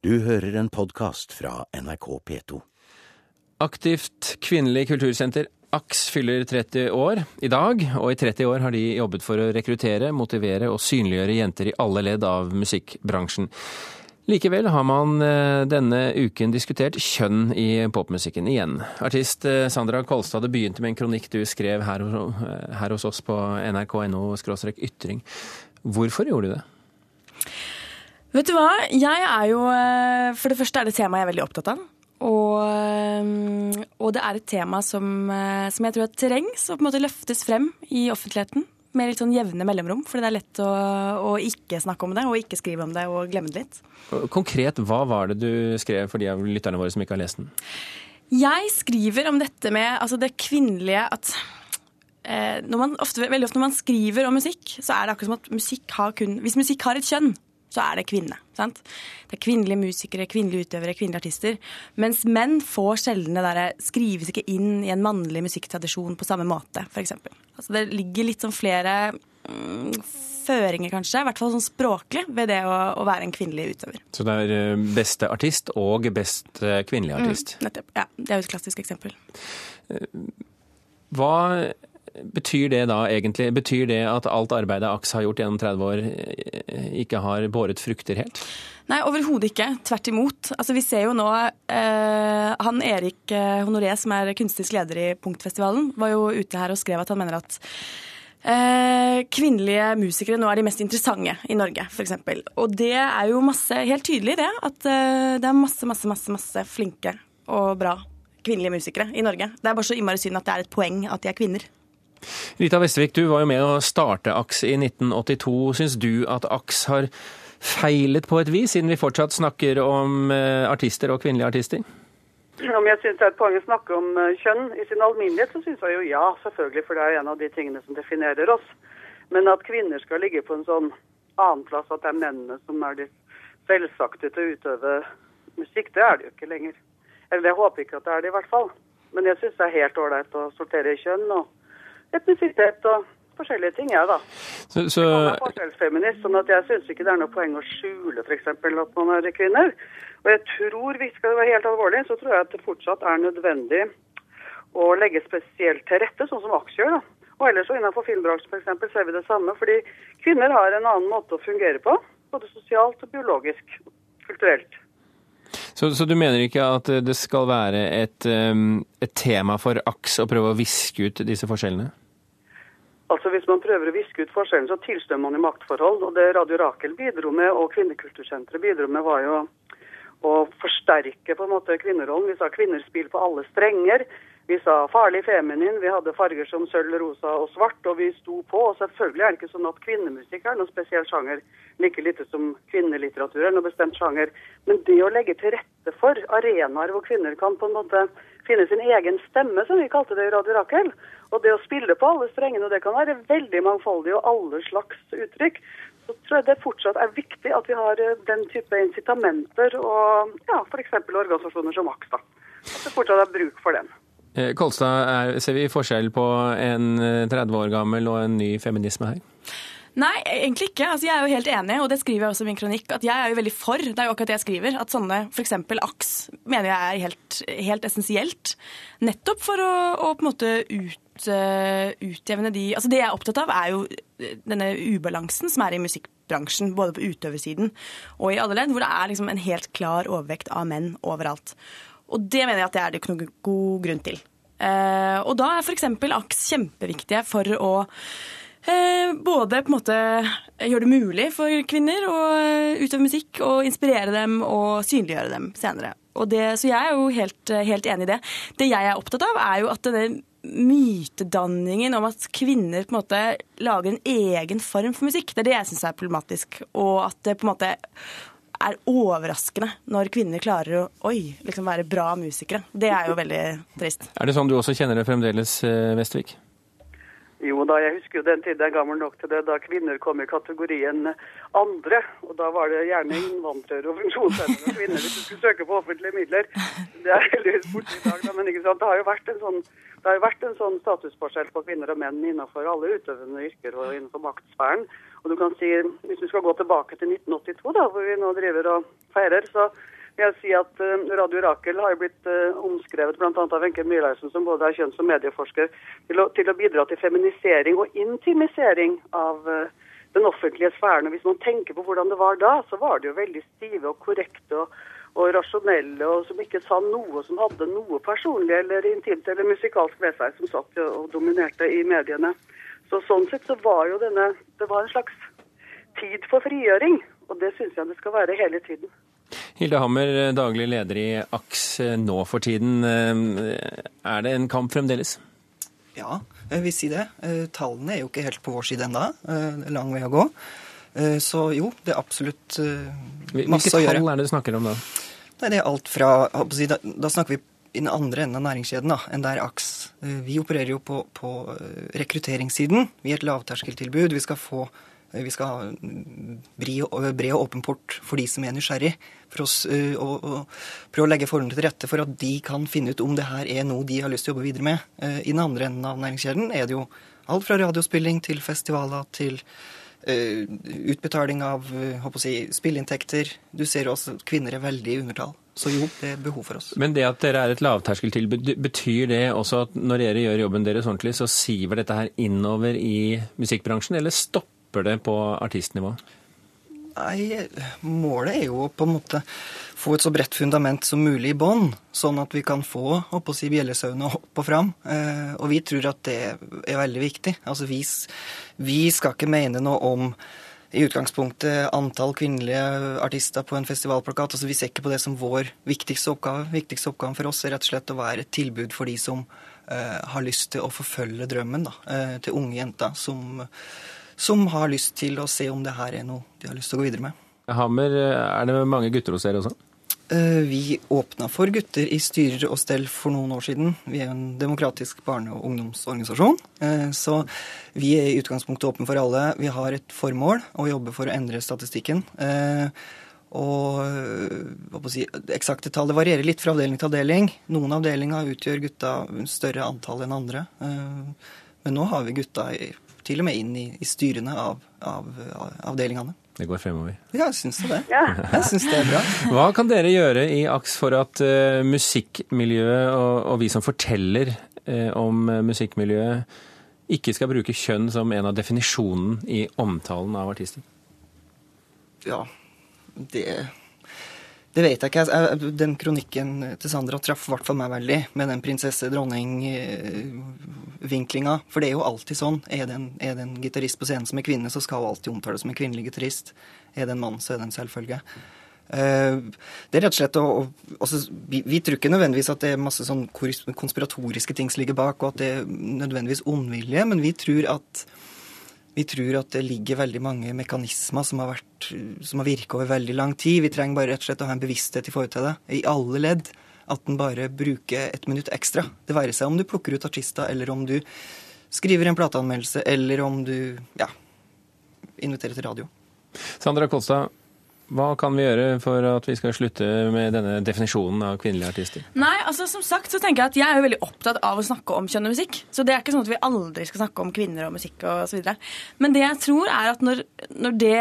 Du hører en podkast fra NRK P2. Aktivt kvinnelig kultursenter AKS fyller 30 år i dag, og i 30 år har de jobbet for å rekruttere, motivere og synliggjøre jenter i alle ledd av musikkbransjen. Likevel har man eh, denne uken diskutert kjønn i popmusikken igjen. Artist eh, Sandra Kolstad, det begynte med en kronikk du skrev her, her hos oss på nrk.no ytring. Hvorfor gjorde du det? Vet du hva, jeg er jo eh, For det første er det et tema jeg er veldig opptatt av. Og, og det er et tema som, som jeg tror trengs å på en måte løftes frem i offentligheten med litt sånn jevne mellomrom. for det er lett å, å, ikke snakke om det, og ikke skrive om det og glemme det litt. Konkret, hva var det du skrev for de av lytterne våre som ikke har lest den? Jeg skriver om dette med altså det kvinnelige at når man ofte, veldig ofte når man skriver om musikk, så er det akkurat som at musikk har kun Hvis musikk har et kjønn, så er det kvinne. Sant? Det er kvinnelige musikere, kvinnelige utøvere, kvinnelige artister. Mens menn får sjelden det derre Skrives ikke inn i en mannlig musikktradisjon på samme måte, f.eks. Altså det ligger litt sånn flere mm, føringer, kanskje, i hvert fall sånn språklig, ved det å, å, være en kvinnelig utøver. Så det er eh, beste artist og best eh, kvinnelig artist? Mm, nettopp. Ja, det er jo et klassisk eksempel. Eh, hva Betyr det da egentlig Betyr det at alt arbeidet AKS har gjort gjennom 30 år, ikke har båret frukter helt? Nei, overhodet ikke. Tvert imot. Altså, vi ser jo nå eh, Han Erik eh, Honoré, som er kunstnerisk leder i Punktfestivalen, var jo ute her og skrev at han mener at eh, kvinnelige musikere nå er de mest interessante i Norge, f.eks. Og det er jo masse, helt tydelig, det. At eh, det er masse, masse, masse, masse flinke og bra kvinnelige musikere i Norge. Det er bare så innmari synd at det er et poeng at de er kvinner. Rita Vestvik, du var jo med å starte AKS i 1982. Syns du at AKS har feilet på et vis, siden vi fortsatt snakker om eh, artister og kvinnelige artister? Om jeg syns det er et poeng å snakke om eh, kjønn i sin alminnelighet, så syns jeg jo ja, selvfølgelig. For det er en av de tingene som definerer oss. Men at kvinner skal ligge på en sånn annenplass, at det er mennene som er de selvsagte til å utøve musikk, det er det jo ikke lenger. Eller jeg håper ikke at det er det, i hvert fall. Men jeg syns det er helt ålreit å sortere kjønn. og etnisitet og forskjellige ting, jeg, ja, da. Så, så... Jeg er forskjellsfeminist, sånn at jeg syns ikke det er noe poeng å skjule f.eks. at man er kvinner. Og jeg tror, hvis det skal være helt alvorlig, så tror jeg at det fortsatt er nødvendig å legge spesielt til rette, sånn som AKS gjør. da. Og ellers så innenfor filmbransjen f.eks. ser vi det samme. Fordi kvinner har en annen måte å fungere på. Både sosialt og biologisk. Kulturelt. Så, så, du mener ikke at det skal være et, et tema for AKS å prøve å viske ut disse forskjellene? Altså Hvis man prøver å viske ut forskjellen, så tilstår man i maktforhold. Og det Radio Rakel bidro med, og Kvinnekultursenteret bidro med, var jo å forsterke på en måte kvinnerollen. Vi sa kvinner spiller på alle strenger. Vi sa farlig feminin, vi hadde farger som sølv, rosa og svart, og vi sto på. Og selvfølgelig er det ikke sånn at kvinnemusikk er noen spesiell sjanger, like lite som kvinnelitteratur er noen bestemt sjanger. Men det å legge til rette for arenaer hvor kvinner kan på en måte finne sin egen stemme, som vi kalte det i Radio Rakel, og det å spille på alle strengene, og det kan være veldig mangfoldig og alle slags uttrykk, så tror jeg det fortsatt er viktig at vi har eh, den type incitamenter og ja, f.eks. organisasjoner som AKS. da. At det fortsatt er bruk for den. Eh, Kolstad, er, ser vi forskjell på en 30 eh, år gammel og en ny feminisme her? Nei, egentlig ikke. Altså, jeg er jo helt enig, og det skriver jeg også i min kronikk, at jeg er jo veldig for det er jo akkurat det jeg skriver, at sånne f.eks. AKS mener jeg er helt, helt essensielt. Nettopp for å, å, på en måte ut, uh, utjevne de Altså det jeg er opptatt av, er jo denne ubalansen som er i musikkbransjen, både på utøversiden og i alle ledd, hvor det er liksom en helt klar overvekt av menn overalt. Og det mener jeg at det er det ikke noen god grunn til. Uh, og da er f.eks. AKS kjempeviktige for å uh, både på en måte gjøre det mulig for kvinner å utøve musikk, og inspirere dem og synliggjøre dem senere. Det, så jeg er jo helt, helt, enig i det. Det jeg er opptatt av, er jo at denne mytedanningen om at kvinner på en måte lager en egen form for musikk, det er det jeg syns er problematisk. Og at det på en måte er overraskende når kvinner klarer å oi, liksom være bra musikere. Det er jo veldig trist. Er det sånn du også kjenner det fremdeles, eh, Vestvik? Jo da, jeg husker jo den tiden jeg er gammel nok til det, da kvinner kom i kategorien andre. Og da var det gjerne innvandrere og funksjonshemmede kvinner hvis du skulle søke på offentlige midler. Det er heldigvis borte i dag, da, men ikke sant? det har jo vært en sånn det har jo vært en sånn statusforskjell på kvinner og menn innenfor alle utøvende yrker og innenfor maktsfæren. Og du kan si, Hvis vi skal gå tilbake til 1982, da, hvor vi nå driver og feirer, så vil jeg si at uh, Radio Rakel har blitt uh, omskrevet bl.a. av Wenche Myhleisen, som både er kjønns- og medieforsker, til å, til å, bidra til feminisering og intimisering av uh, den offentlige sfæren. Og Hvis man tenker på hvordan det var da, så var det jo veldig stive og korrekte og, og rasjonelle, og som ikke sa noe som hadde noe personlig eller intimt eller musikalsk ved seg, som satt og dominerte i mediene. Så Sånn sett så var jo denne Det var en slags tid for frigjøring, og det syns jeg det skal være hele tiden. Hilde Hammer, daglig leder i AKS nå for tiden. Er det en kamp fremdeles? Ja, jeg vil si det. Eh, tallene er jo ikke helt på vår side ennå. Eh, lang vei å gå. Eh, så jo, det er absolutt masse å gjøre. Hvilke tall er det du snakker om da? Nei, Det er alt fra da snakker vi i den andre enden av næringskjeden da, enn der AKS. Vi opererer jo på, på rekrutteringssiden. Vi er et lavterskeltilbud. Vi skal få vi skal ha bred og åpen port for de som er nysgjerrig. For oss, og, prøve å legge forholdene til rette for at de kan finne ut om det her er noe de har lyst til å jobbe videre med. I den andre enden av næringskjeden er det jo alt fra radiospilling til festivaler til utbetaling av uh, si, spilleinntekter. Du ser også at kvinner er veldig i undertall. Så jo, det er behov for oss. Men det at dere er et lavterskeltilbud, betyr det også at når dere gjør jobben deres ordentlig, så siver dette her innover i musikkbransjen, eller stopper det på artistnivå? Nei, målet er jo å på en måte få et så bredt fundament som mulig i bånn, sånn at vi kan få oppå si bjellesauene opp og fram. Eh, og vi tror at det er veldig viktig. Altså vi, vi skal ikke mene noe om i utgangspunktet antall kvinnelige artister på en festivalplakat. Altså, vi ser ikke på det som vår viktigste oppgave. Viktigste oppgaven for oss er rett og slett å være et tilbud for de som uh, har lyst til å forfølge drømmen. Da, uh, til unge jenter som som har lyst til å se om det her er noe de har lyst til å gå videre med. Hammer, er det mange gutter hos dere også? Eh, vi åpna for gutter i styrer og stell for noen år siden. Vi er en demokratisk barne- og ungdomsorganisasjon. Eh, så vi er i utgangspunktet åpne for alle. Vi har et formål å jobbe for å endre statistikken. Eh, og si, eksakte tall det varierer litt fra avdeling til avdeling. Noen avdelinger utgjør gutta større antall enn andre. Men nå har vi gutta i til og med inn i, i styrene av, av, av, avdelingene. Det går fremover. Ja, jeg syns det. Ja. Jeg syns det er bra. Hva kan dere gjøre i AKS for at uh, musikkmiljøet og, og, vi som forteller uh, om musikkmiljøet, ikke skal bruke kjønn som en av definisjonene i omtalen av artister? Ja, det det vet jeg ikke. Den kronikken til Sandra traff i hvert fall meg veldig, med den prinsesse-dronning-vinklinga. For det er jo alltid sånn. Er det en, er det en gitarist på scenen som er kvinne, så skal hun alltid omtales som en kvinnelig gitarist. Er det en mann, så er det en selvfølge. Eh, det er rett og slett å, også, vi, vi, tror ikke nødvendigvis at det er masse sånn konspiratoriske ting som ligger bak, og at det er nødvendigvis ondvilje, men vi tror at vi tror at det ligger veldig mange mekanismer som har, vært, har virket over veldig lang tid. Vi trenger bare rett og slett å ha en bevissthet i forhold til det, i alle ledd. At en bare bruker et minutt ekstra. Det være seg om du plukker ut artister, eller om du skriver en plateanmeldelse, eller om du ja, inviterer til radio. Sandra Kolstad, hva kan vi gjøre for at vi skal slutte med denne definisjonen av kvinnelige artister? Nei, altså som sagt så tenker Jeg at jeg er jo veldig opptatt av å snakke om kjønn og musikk. Så det er ikke sånn at vi aldri skal snakke om kvinner og musikk og så videre. Men det jeg tror er at når, når det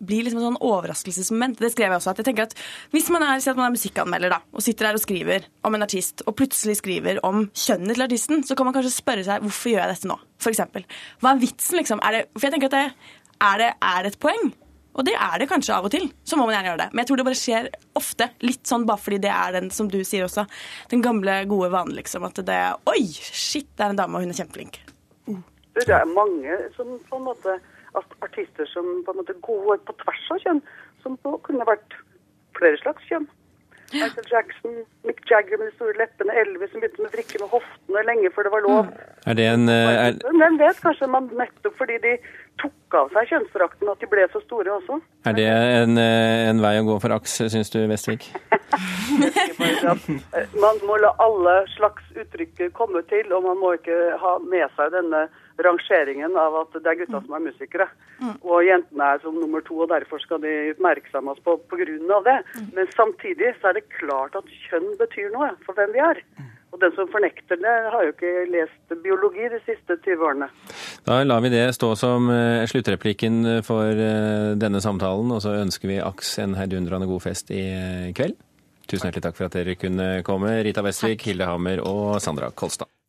blir liksom en sånn overraskelsesmoment. Det skrev jeg også. at jeg tenker at Hvis man er, at man er musikkanmelder da, og sitter her og skriver om en artist, og plutselig skriver om kjønnet til artisten, så kan man kanskje spørre seg hvorfor gjør jeg dette nå? For eksempel. Hva er vitsen, liksom? Er det, for jeg tenker at det, er det er et poeng. Og det er det kanskje av og til. Så må man gjerne gjøre det. Men jeg tror det bare skjer ofte. Litt sånn bare fordi det er den, som du sier også, den gamle, gode vanen, liksom. At det er Oi, shit, det er en dame, og hun er kjempeflink. Uh. Det er mange som på en måte artister som på en måte går på tvers av kjønn, som kunne vært flere slags kjønn. Michael Jackson, Mick Jagger med de store leppene, Elvis som begynte med vrikke med hoftene lenge før det var lov. Er det en... Eh, er... Hvem vet, kanskje man nettopp fordi de tok av seg kjønnsdrakten at de ble så store også. Er det en, eh, en vei å gå for AKS, syns du, Vestvik? man må la alle slags uttrykk komme til, og man må ikke ha med seg denne rangeringen av at det er gutta som er musikere. Mm. Og jentene er som nummer to, og derfor skal de oppmerksommes på, av det. Mm. Men samtidig så er det klart at kjønn betyr noe for hvem vi er. Mm. Og den som fornekter det, har jo ikke lest biologi de siste 20 årene. Da lar vi det stå som eh, sluttreplikken for eh, denne samtalen, og så ønsker vi Aks en heidundrende god fest i eh, kveld. Tusen hjertelig takk for at dere kunne komme, Rita Westvik, Hilde Hammer og Sandra Kolstad.